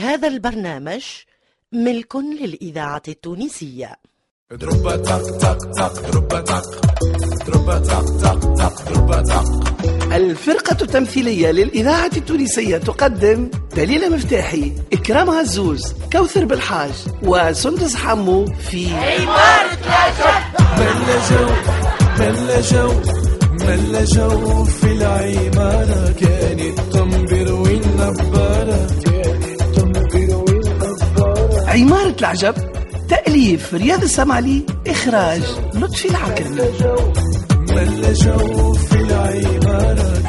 هذا البرنامج ملك للإذاعة التونسية. دروبا تق تق تق دروبا تق. دروبا تق تق تق دروبا تق. الفرقة التمثيلية للإذاعة التونسية تقدم دليل مفتاحي إكرام عزوز كوثر بالحاج وسندس حمو في ملا جو ملا جو ملا جو في العمارة. كانت تنبر والنبارة كانت تنبر والنبارة عمارة العجب تأليف رياض السمعلي إخراج لطفي العكرمي. ملا جو في العمارة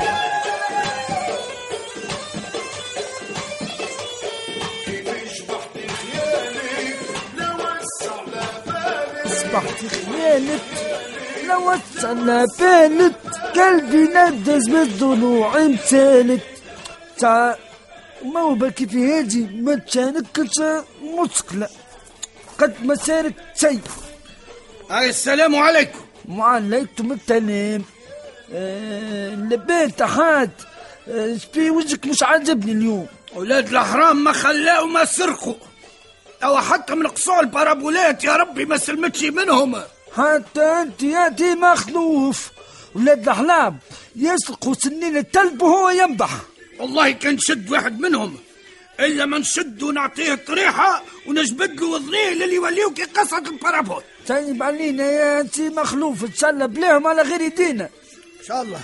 أصبحت لو وصلنا بانت قلبي ندز بالضلوع امتالت تاع ما هو بالكي في هادي ما تشانكش مسكلة قد ما سارت هاي السلام عليكم. وعليكم السلام آه لبيت تحات آه في وجهك مش عاجبني اليوم. أولاد الحرام ما خلاو ما سرقوا. أو حتى من قصوع البارابولات يا ربي ما سلمتش منهم. حتى أنت يا دي مخلوف ولاد الاحلام يسرقوا سنين التلب وهو ينبح. والله كان شد واحد منهم. إلا ما نشد ونعطيه طريحه ونجبد له وذنيه للي يوليوك قصة البارابول طيب علينا يا انت مخلوف تسلى بلاهم على غير يدينا. إن شاء الله.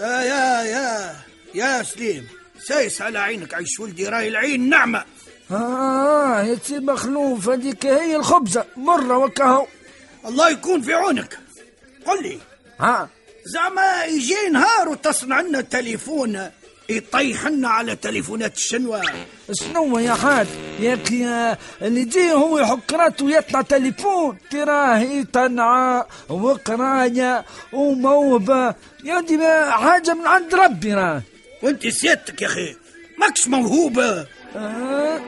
آه يا يا يا سليم سايس على عينك عيش ولدي راي العين نعمه آه يا سي مخلوف هذيك هي الخبزة مرة وكهو. الله يكون في عونك. قل لي ها؟ زعما يجي نهار وتصنع لنا تليفون يطيح لنا على تليفونات الشنوة. شنو يا حاج ياك يا اللي يجي هو يحك راسه ويطلع تليفون. تراهي تنعى وقراية وموهبة يعني ما حاجة من عند ربي راه. وانت سيادتك يا أخي ماكش موهوبة. آه.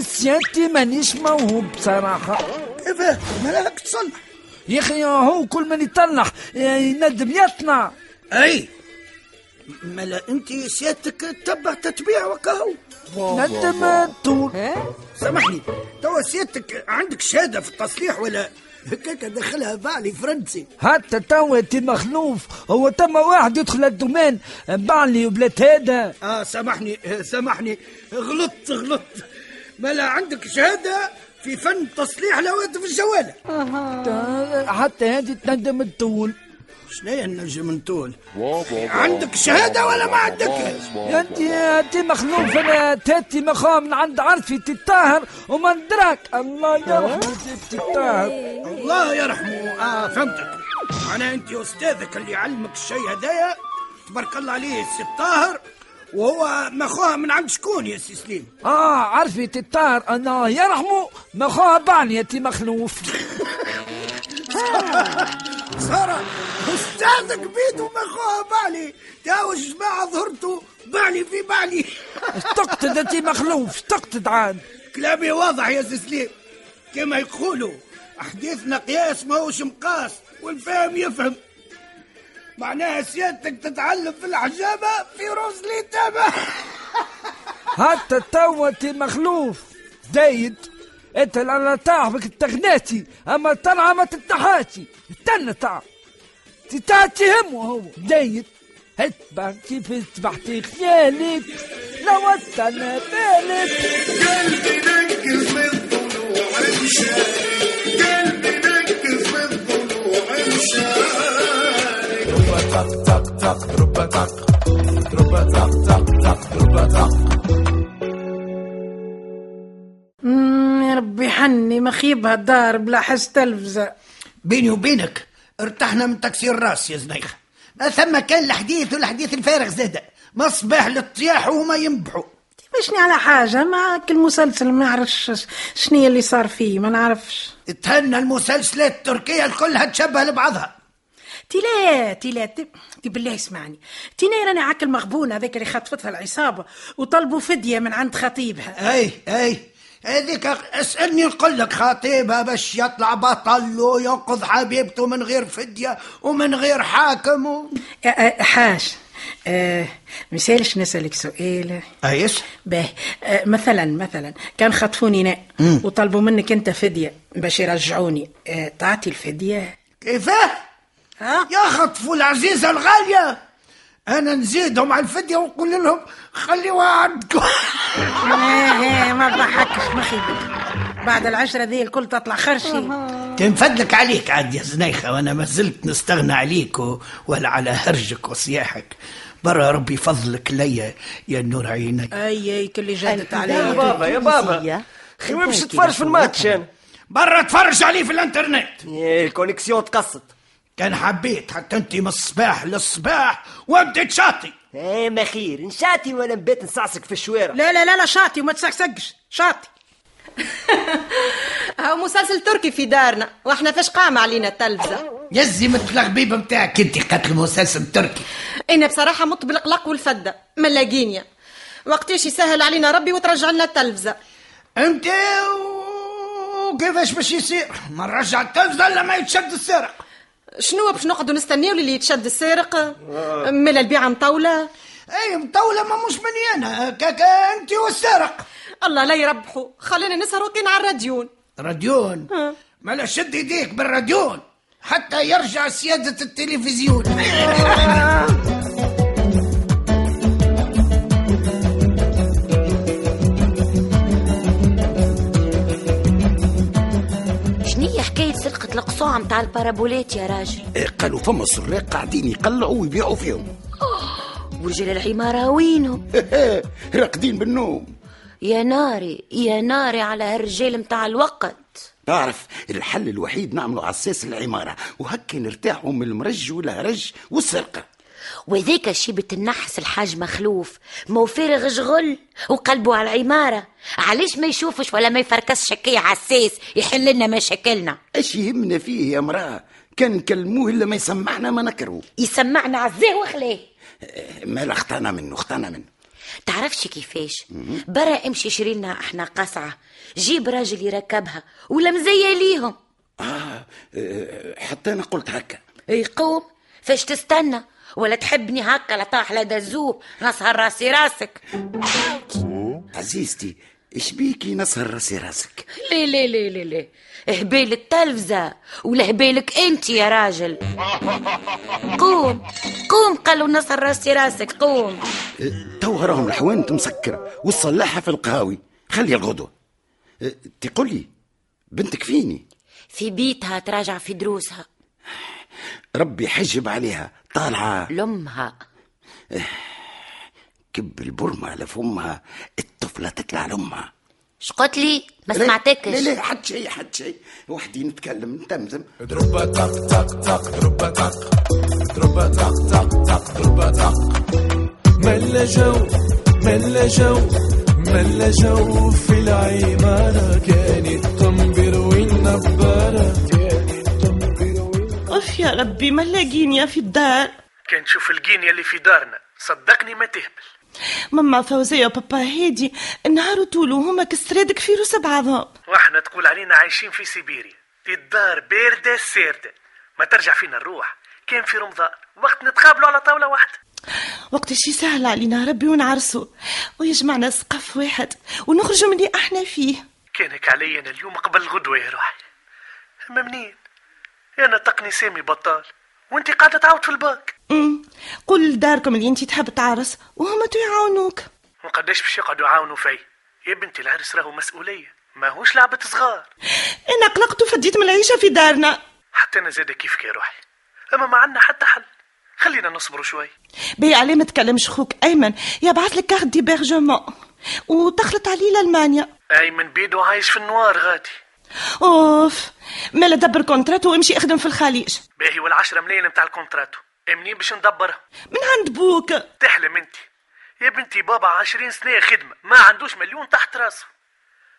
سيادتي مانيش موهوب بصراحة. كيف؟ مالك تصلح يا أخي هو كل من يطلع يندم يصنع أي ملا انت سيادتك تتبع تتبيع وكهو ندم طول سامحني. توا سيادتك عندك شهادة في التصليح ولا هكاك دخلها بالي فرنسي؟ حتى توا تي مخلوف. هو تم واحد يدخل الدومين بعلي وبلات هذا. آه سامحني آه، سامحني. غلطت غلطت. ملا عندك شهادة في فن تصليح الهواتف الجوالة حتى هذه تندم الطول شنو هي النجم من طول عندك شهادة ولا ما عندك؟ انت يا تي مخلوف أنا تاتي مخام من عند عرفي تتاهر وما ندراك. الله يرحمه تتاهر. الله يرحمه. آه فهمتك. أنا أنت أستاذك اللي علمك الشيء هدايا. تبارك الله عليه السي الطاهر. وهو مخوها من عند شكون يا سي سليم؟ آه عرفي تتاهر. أنا يرحمه مخوها بعني يا تي مخلوف سارة أستاذك بيدو مخوها بالي. تاو الجماعة ظهرتوا بالي في بالي. تقتد تي مخلوف تقتد عاد كلامي واضح يا سي سليم. كما يقولوا حديثنا قياس ما هوش مقاس والفهم يفهم. معناها سيادتك تتعلم في الحجابة في روز اليتامى حتى توا مخلوف. زايد. انت أنا تعبك التغناتي اما طلعه ما تتحاتي. استنى تعب تتاتي هم هو زايد اتبع كيف اصبحتي خيالك. لو استنى بالك. قلبي نقز من ضلوع مشاري قلبي نقز من ضلوع مشاري دروبا تق تق تق دروبا تق دروبا تق تق تق دروبا تق. حني مخيبها الدار بلا حس تلفزة. بيني وبينك ارتحنا من تكسير الراس يا زنيخة. ما ثم كان الحديث والحديث الفارغ زادة. ما صباح للطياح وهما ينبحوا. مشني على حاجة؟ معك المسلسل ما نعرفش شنو اللي صار فيه ما نعرفش. تهنى المسلسلات التركية الكلها تشبه لبعضها. تلا تلا تي بالله اسمعني. تينا راني عاك المغبونة هذاك اللي خطفتها العصابة وطلبوا فدية من عند خطيبها. أي أي. هذيك اسألني نقول لك خطيبها باش يطلع بطل وينقذ حبيبته من غير فدية ومن غير حاكم و... أ- أ- حاج آه مسالش نسألك سؤال. إيش باه آه مثلا مثلا كان خطفوني أنا وطلبوا منك أنت فدية باش يرجعوني. تعطي الفدية؟ كيفاه؟ ها؟ يا خطفوا العزيزة الغالية! أنا نزيدهم على الفدية ونقول لهم خليوها عندكم آه ما تضحكش ما خيبك بعد العشرة ذي الكل تطلع خرشي. تنفدلك عليك عاد يا زنيخة وأنا ما زلت نستغنى عليك و... ولا على هرجك وصياحك. برا ربي فضلك ليا يا نور عينك. أي أي كل جدت الإذاعة عليه بابا، يا بابا. خي باش ذاكرة تتفرج في الماتش. أنا؟ برا تفرج عليه في الانترنت. إيه، ال connexion تقصت كان حبيت حتى انت من الصباح للصباح وبديت شاطي إيه ما خير. نشاتي ولا نبات نسعسك في الشوارع. لا لا لا لا شاطي وما تسقسقش. شاطي هاو مسلسل تركي في دارنا وإحنا فاش قامة علينا التلفزة. يزي مثل الغبيبة متاعك انت قتل مسلسل تركي. أنا بصراحة مت بالقلق والفدة ملاقينيا وقتاش يسهل علينا ربي وترجع لنا التلفزة. أنت وكيفاش باش يصير؟ ما نرجع التلفزة إلا ما يتشد السرق. شنو باش نقعدوا نستنيو اللي يتشد السارق ملا البيعة مطولة. إي مطولة ما مش مني أنا كاكا أنت والسرق. الله لا يربحوا خلينا نسهر وكين على الراديون. راديون؟ مالا شد يديك بالراديون. حتى يرجع سيادة التلفزيون. سرقة القصوع متاع البارابولات يا راجل. إيه، قالوا فما سراق قاعدين يقلعوا ويبيعوا فيهم. ورجال العمارة وينهم راقدين بالنوم. يا ناري يا ناري على هالرجال متاع الوقت. تعرف الحل الوحيد نعمله على أساس العمارة وهكا نرتاحوا من المرج والهرج والسرقة. وذاك شيبة النحس الحاج مخلوف. مو فارغ شغل وقلبه على العمارة. علاش ما يشوفش ولا ما يفركسش هكايا عساس يحل لنا مشاكلنا. إيش يهمنا فيه يا مراه كان نكلموه إلا ما يسمعنا ما نكرهه يسمعنا عزاه وخلاه ما اختنا منه اختنا منه. تعرفش كيفاش؟ برا امشي شري لنا إحنا قصعة. جيب راجل يركبها ولا مزية ليهم. آه إيه، حتى أنا قلت هكا. يقوم فاش تستنى. ولا تحبني هكا لا طاح لا دزوه نسهر راسي راسك. عزيزتي إيش بيكي نسهر راسي راسك؟ ليه ليه ليه ليه ليه؟ هبيل التلفزة ولا هبيلك أنت يا راجل. قوم قوم قالوا نسهر راسي راسك قوم. إيه، تو راهم الحوانت مسكرة والصلاحة في القهاوي. خلي الغدوة. إيه، تقولي بنتك فيني؟ في بيتها تراجع في دروسها. ربي حجب عليها. طالعة. لأمها كب البرمة لفمها الطفلة تطلع لأمها شقت لي؟ ما لا سمعتكش. لا حد شيء حد شيء وحدي نتكلم نتمتم ضربة طق طق طق ضربة طق ضربة طق طق طق ضربة طق ملا جو ملا جو ملا جو في العمارة كانت تنبر والنبارة كانت تنبر والنبارة أوف يا ربي ما لاقيني في الدار. كان تشوف الجينيا اللي في دارنا صدقني ما تهبل. ماما فوزية وبابا هادي نهار طول وهما كسرادك في روس بعضهم. وإحنا تقول علينا عايشين في سيبيريا. الدار باردة ساردة ما ترجع فينا الروح. كان في رمضان. وقت نتقابلوا على طاولة واحدة. وقت شي سهل علينا ربي ونعرسوا ويجمعنا سقف واحد ونخرجوا من اللي أحنا فيه. كانك علي أنا اليوم قبل الغدوة يا روحي. اما منين أنا تقني سامي بطال. وأنت قاعدة تعاود في الباك أمم. قول لداركم اللي أنت تحب تعرس وهما يعاونوك وقداش باش يقعدوا يعاونوا في. يا بنتي العرس راهو مسؤولية. ماهوش لعبة صغار. أنا قلقت وفديت من العيشة في دارنا. حتى أنا زاد كيفك يا روحي. أما ما عندنا حتى حل. خلينا نصبروا شوي. بي عليه ما تكلمش خوك. أيمن يبعث لك carte d'hébergement وتخلط عليه لألمانيا. أيمن بيدو عايش في ال noir غادي. أوف مالا دبر contrat وامشي اخدم في الخليج. باهي والعشرة ملايين متاع الكونتراتو. منين باش ندبرها من عند بوك. تحلم انت. يا بنتي بابا عشرين سنة خدمة ما عندوش مليون تحت راسه.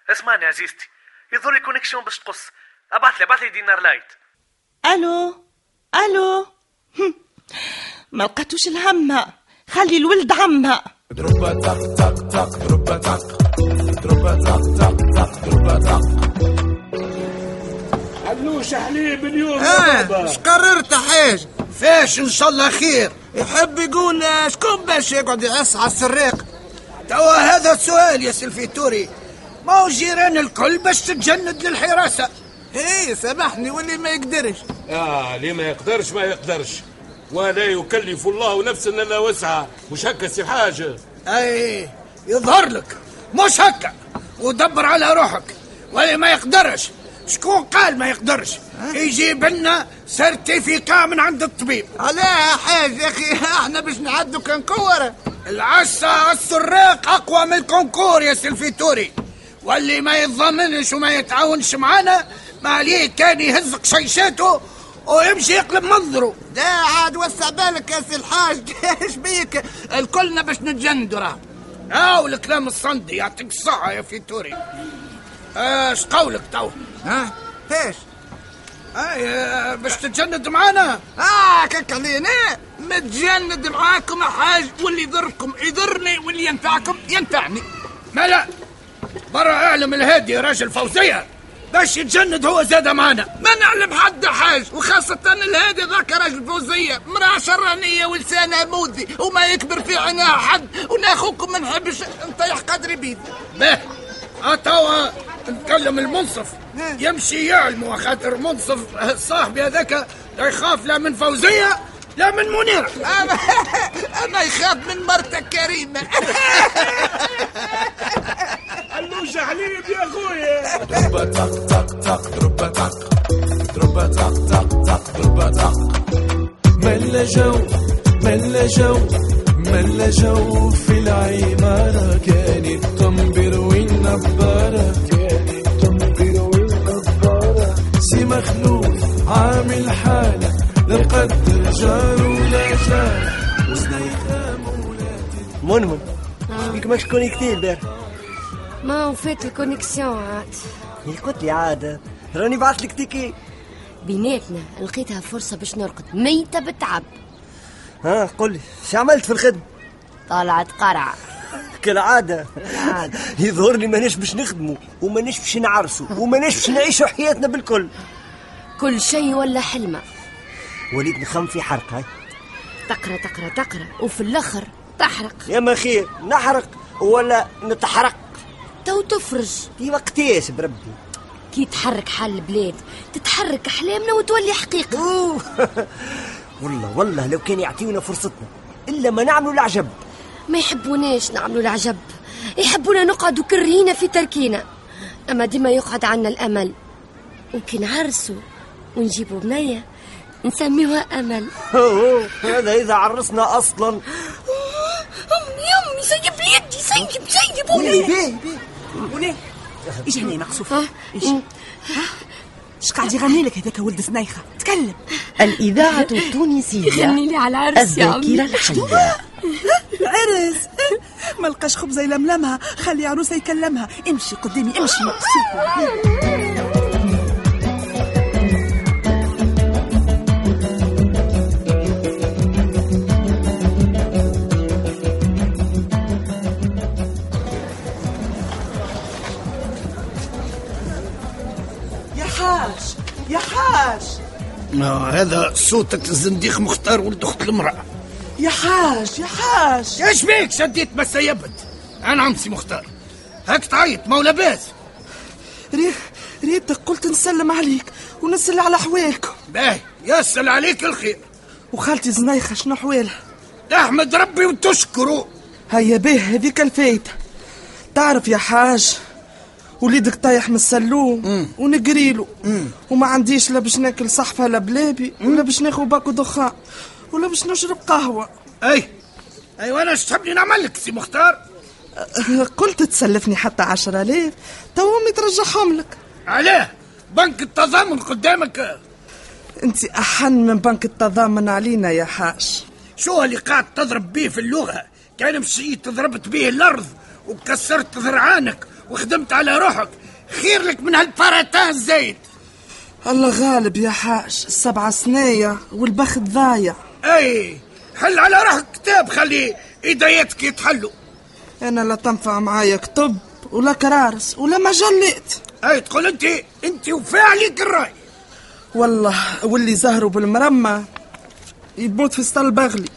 اسمعني عزيزتي يظهر لي connexion باش تقص. أبعث لي أبعث لي دينار light. ألو؟ ألو؟ هم. ما لقاتوش الهمة خلي الولد عمها. ضربة طق طق طق ضربة طق ضربة طق طق طق ضربة طق حلوش حليب اليوم آه اش قررت حاج فاش إن شاء الله خير. يحب يقول شكون باش يقعد يعص على السريق؟ توا هذا السؤال يا سلفيتوري ما هو جيران الكل باش تتجند للحراسة؟ إيه سامحني واللي ما يقدرش. آه اللي ما يقدرش ما يقدرش. ولا يكلف الله نفسا إلا وسعها. مش هكا سي حاجة؟ أي يظهر لك. مش هكا. ودبر على روحك. واللي ما يقدرش شكون قال ما يقدرش؟ يجيب لنا certificat من عند الطبيب. علاه حاج يا أخي إحنا باش نعدوا concours العسة على السراق أقوى من ال concours يا سي الفيتوري واللي ما يتضامنش وما يتعاونش معانا ما عليه كان يهز قشيشاته ويمشي يقلب منظره. ده عاد وسع بالك يا سي الحاج إيش بيك؟ الكلنا باش نتجندوا راه. آه والكلام الصندي يعطيك الصحة يا فيتوري إيش قولك تو؟ ها؟ إيش؟ اي باش تتجند معانا. آه كك علينا متجند معاكم حاج واللي يضركم يضرني واللي ينفعكم ينفعني. ما لا. برا اعلم الهادي راجل فوزية. باش يتجند هو زاد معانا. ما نعلم حد حاج وخاصة الهادي ذاك راجل فوزية. مرأة شرانية ولسانها موذي وما يكبر في عينها حد وناخوكم ما نحبش نطيح قدري بيد به. أتوا. نتكلم المنصف. يمشي يعلم خاطر منصف صاحبي هذاك لا يخاف لا من فوزية لا من منيرة أما, أما يخاف من مرتك كريمة. علوش حليب يا أخويا. ضربة طق طق طق ضربة طق ضربة طق طق طق ضربة طق ملا جو ملا جو ملا جو في العمارة كانت تنبر والنبارة سي مخلوف عامل حالة لا نقدر جار ولا جار. وزنيخة منمن بيك ماش connecté البارح ما وفات ال connexion عاد. هي قلت لي عاد. راني بعث لك ticket. بيناتنا لقيتها فرصة باش نرقد. ميتة بالتعب ها قل لي شو عملت في الخدمة؟ طلعت قرعة كالعادة. يظهر لي ماناش باش نخدموا وماناش باش نعرسوا وماناش باش نعيشوا حياتنا بالكل. كل شيء ولا حلمة. وليد نخم في حرق هاي. تقرأ تقرأ تقرأ وفي الأخر تحرق. يا ما خير نحرق ولا نتحرق؟ تو تفرج. في وقتيش بربي؟ كي تحرك حال البلاد تتحرك أحلامنا وتولي حقيقة. والله والله لو كان يعطيونا فرصتنا إلا ما نعملوا العجب. ما يحبوناش نعملوا العجب. يحبونا نقعدوا كرهينا في تركينا. أما ديما يقعد عنا الأمل. وكي نعرسوا ونجيبوا بنيه نسميوها أمل. أوه، هذا إذا عرسنا أصلا. أمي أمي سيب لي يدي سيب سيب وليه بيه بيه. وليه إيش هنا مقصوف؟ إيش؟ إيش قاعد يغني لك هذاك ولد سنيخه تكلم. الإذاعة التونسية. يغني لي على العرس يا عمي الذاكرة الحية. عرس. ما لقاش خبزه يلملمها. خلي عروسة يكلمها. امشي قدامي امشي. مقصوف هذا صوتك الزنديق مختار ولد أخت المرأة. يا حاج يا حاج. إيش بيك؟ شديت ما سيبت أنا عم سي مختار. هاك تعيط ما ولا باس ريت ريتك قلت نسلم عليك ونسل على حوالكم باهي يسأل عليك الخير. وخالتي زنيخة شنو حوالها؟ تحمد ربي وتشكره. هيا به هذيك الفايدة تعرف يا حاج وليدك طايح من السلوم ونقريله وما عنديش لا باش ناكل صحفة لبلابي ولا باش ناخذ باكو دخان ولا باش نشرب قهوة. أي. أي وأنا إيش تحبني نعمل لك سي مختار. قلت تسلفني حتى عشرة آلاف. تو امي ترجعهم لك. علاه بنك التضامن قدامك. أنت أحن من بنك التضامن علينا يا حاج شو اللي قاعد تضرب بيه في اللغة؟ كان مشيت ضربت بيه الأرض وكسرت ذرعانك وخدمت على روحك. خير لك من هالفرتان الزايد الله غالب يا حاج السبعة سنية والبخت ضايع. أي حل على روحك كتاب خلي إيدياتك يتحلوا. أنا لا تنفع معايا كتب ولا كرارس ولا مجلات. أي تقول أنت أنت وفعلك الرأي. والله واللي زهروا بالمرمى يموت في سطل بغلي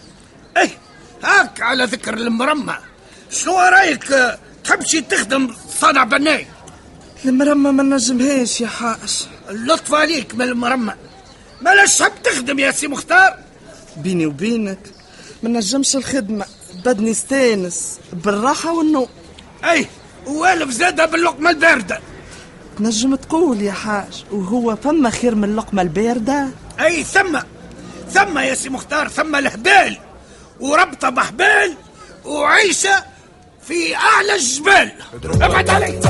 أي هاك على ذكر المرمى. شنو رأيك تحبش تخدم صانع بناي؟ المرمى ما نجمهاش يا حاج اللطف عليك من المرمى. مالاش تحب تخدم يا سي مختار؟ بيني وبينك ما نجمش الخدمة. بدني استانس بالراحة والنوم. أي والف زادة باللقمة الباردة. تنجم تقول يا حاج وهو فما خير من اللقمة الباردة؟ أي ثم ثم يا سي مختار ثم الهبال. وربطة بحبال وعيشة في أعلى الجبال. أبعد علي.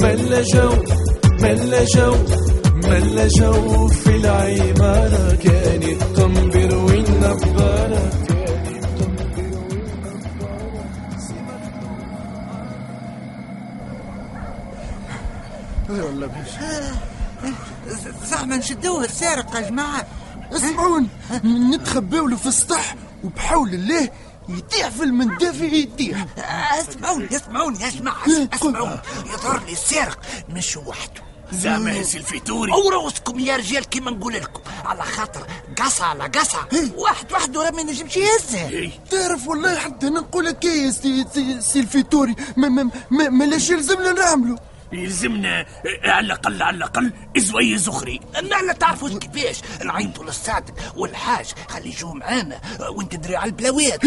ملا جو ملا جو ملا جو في العمارة كانت تنبر والنبارة زعما نشدوه السارق يا جماعة. اسمعوني نتخباو له في السطح وبحول الله يطيح في المنداف يطيح. اسمعوني اسمعوني يا جماعة اسمعوني. يظهر لي السارق مش وحده. زعما الفيتوري. أو روسكم يا رجال كيما نقول لكم. على خاطر قصع على قصع واحد وحده راه ما ينجمش يهزها تعرف والله حتى أنا نقول لك إيه يا سي سي, سي الفيتوري ما ما ما, ما لاش يلزمنا نعملوا يلزمنا على الأقل على الأقل إزوي زخري. لا تعرفوش كيفاش. نعيطوا للصادق والحاج. خلي يجوا معانا وانت دري على البلاوات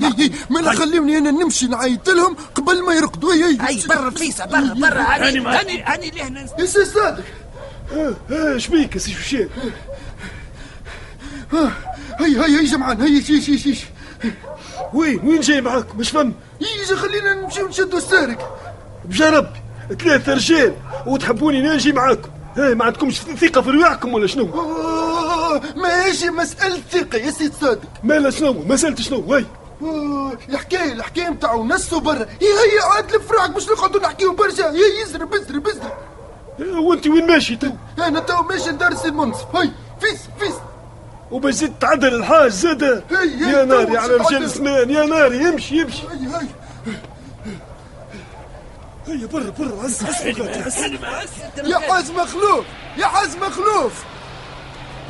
ما لا خليوني أنا نمشي نعيط لهم قبل ما يرقدوا. هي أي برا فيسا برا برا. هاني هاني هاني لهنا يا سي صادق. إيش بيك يا سي هيا هيا هيا جمعان. هيا شي شي شي وين وين جاي معاك؟ مش فهم يجي خلينا نمشيو نشدوا السارق. بجا ربي ثلاثة رجال وتحبوني نجي معاكم. هاي ما عندكمش ثقة في رواحكم ولا شنو؟ ماشي مسألة ثقة يا سيد صادق. مالا شنو؟ مسألة شنو؟ هاي الحكاية الحكاية نتاعو نسوا برا. هي عاد لفراعك باش نقعدوا نحكيو برشا. هي يزرب ازرب ازرب وانت وين ماشي تو؟ أنا تو ماشي ندار سي المنصف. هاي فيس فيس. وباش زدت تعدل الحاج زاد. يا ناري على رجال سنان يا ناري يمشي يمشي. هاي هاي. هيا برا برا عز عز يا حاج مخلوف يا حاج مخلوف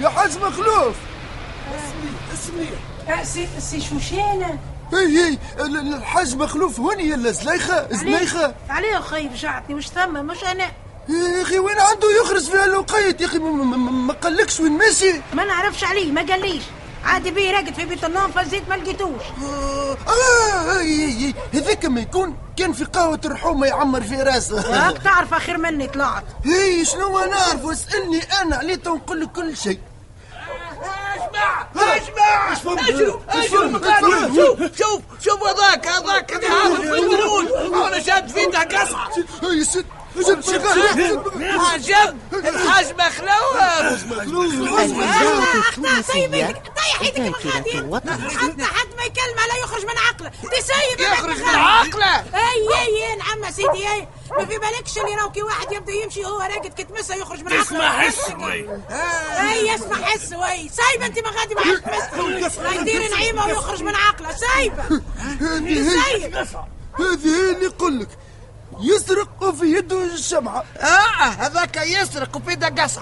يا حاج مخلوف أسمي أسمي. سي هي ال- ال- الحاج مخلوف هوني يا زليخة زليخة. عليه خي بشعتني وش ثم مش أنا. يا أخي وين عنده يخرج فيها الوقيت يا أخي؟ ما قالكش وين ماشي؟ ما نعرفش عليه ما قاليش عادي بيه راقد في بيت النوم فزيت ما لقيتوش. آه هي هي هذاك ما يكون كان في قهوة الرحومة يعمر في راسه. هاك تعرف آخر مني طلعت. هي شنو نعرف اسألني أنا عليه ونقول لك كل شيء. اسمع اسمع. أشوف أشوف شوف شوف شوف هذاك هذاك اللي عارف الدروج. أنا شاد في يده قصعه عجب الحاج مخلوف طيح غادي حتى حد ما يكلمه لا يخرج من عقله. دي سيد يخرج من عقله. أي أي نعم سيدي أي. ما في بالكش اللي راو كي واحد يبدأ يمشي وهو راقد كي تمسه يخرج من عقله. اسمع حس وي. أي اسمع حس وي. سايبه أنت ما غادي ما يدير نعيمه ويخرج من عقله. سايبه. هذه سايب. هذه هي اللي يقول لك. يسرق وفي يده الشمعة آه هذاك يسرق وفي ده قصع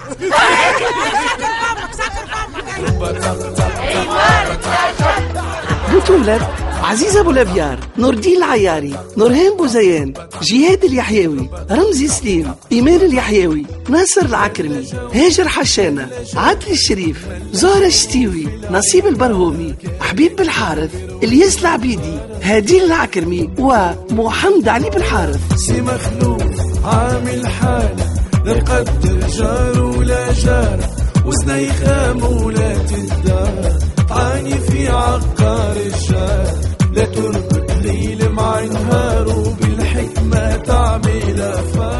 بطولة عزيز أبو الأبيار نور الدين العياري نورهان بوزيان جهاد اليحيوي رمزي سليم إيمان اليحيوي ناصر العكرمي هاجر حشانة عدلي الشريف زهرة الشتيوي نصيب البرهومي حبيب بالحارث إلياس العبيدي هادين العكرمي ومحمد علي بالحارث سي مخلوف عامل حالة لا جار ولا جارة وزنيخة مولات الدار تعاني في عقار الشارع لا تربط ليل مع نهار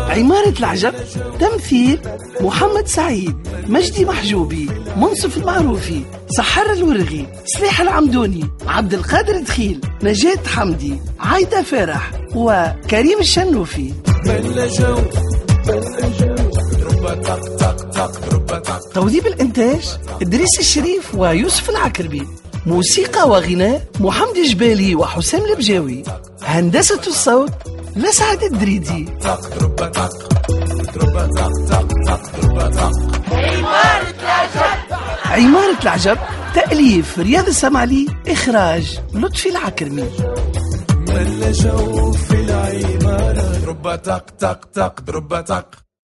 عمارة العجب تمثيل محمد سعيد مجدي محجوبي منصف المعروفي سحر الورغي سلاح العمدوني عبد القادر دخيل نجاة حمدي عايدة فرح وكريم الشنوفي. طق توظيف الإنتاج إدريس الشريف ويوسف العكربي. موسيقى وغناء محمد جبالي وحسام البجاوي. هندسة الصوت لسعد الدريدي طق تربة طق تربة طق طق طق تربة طق عمارة العجب عمارة العجب تأليف رياض السمعلي إخراج لطفي العكرمي. ملا جو في العمارة. ضربة طق طق طق ضربة طق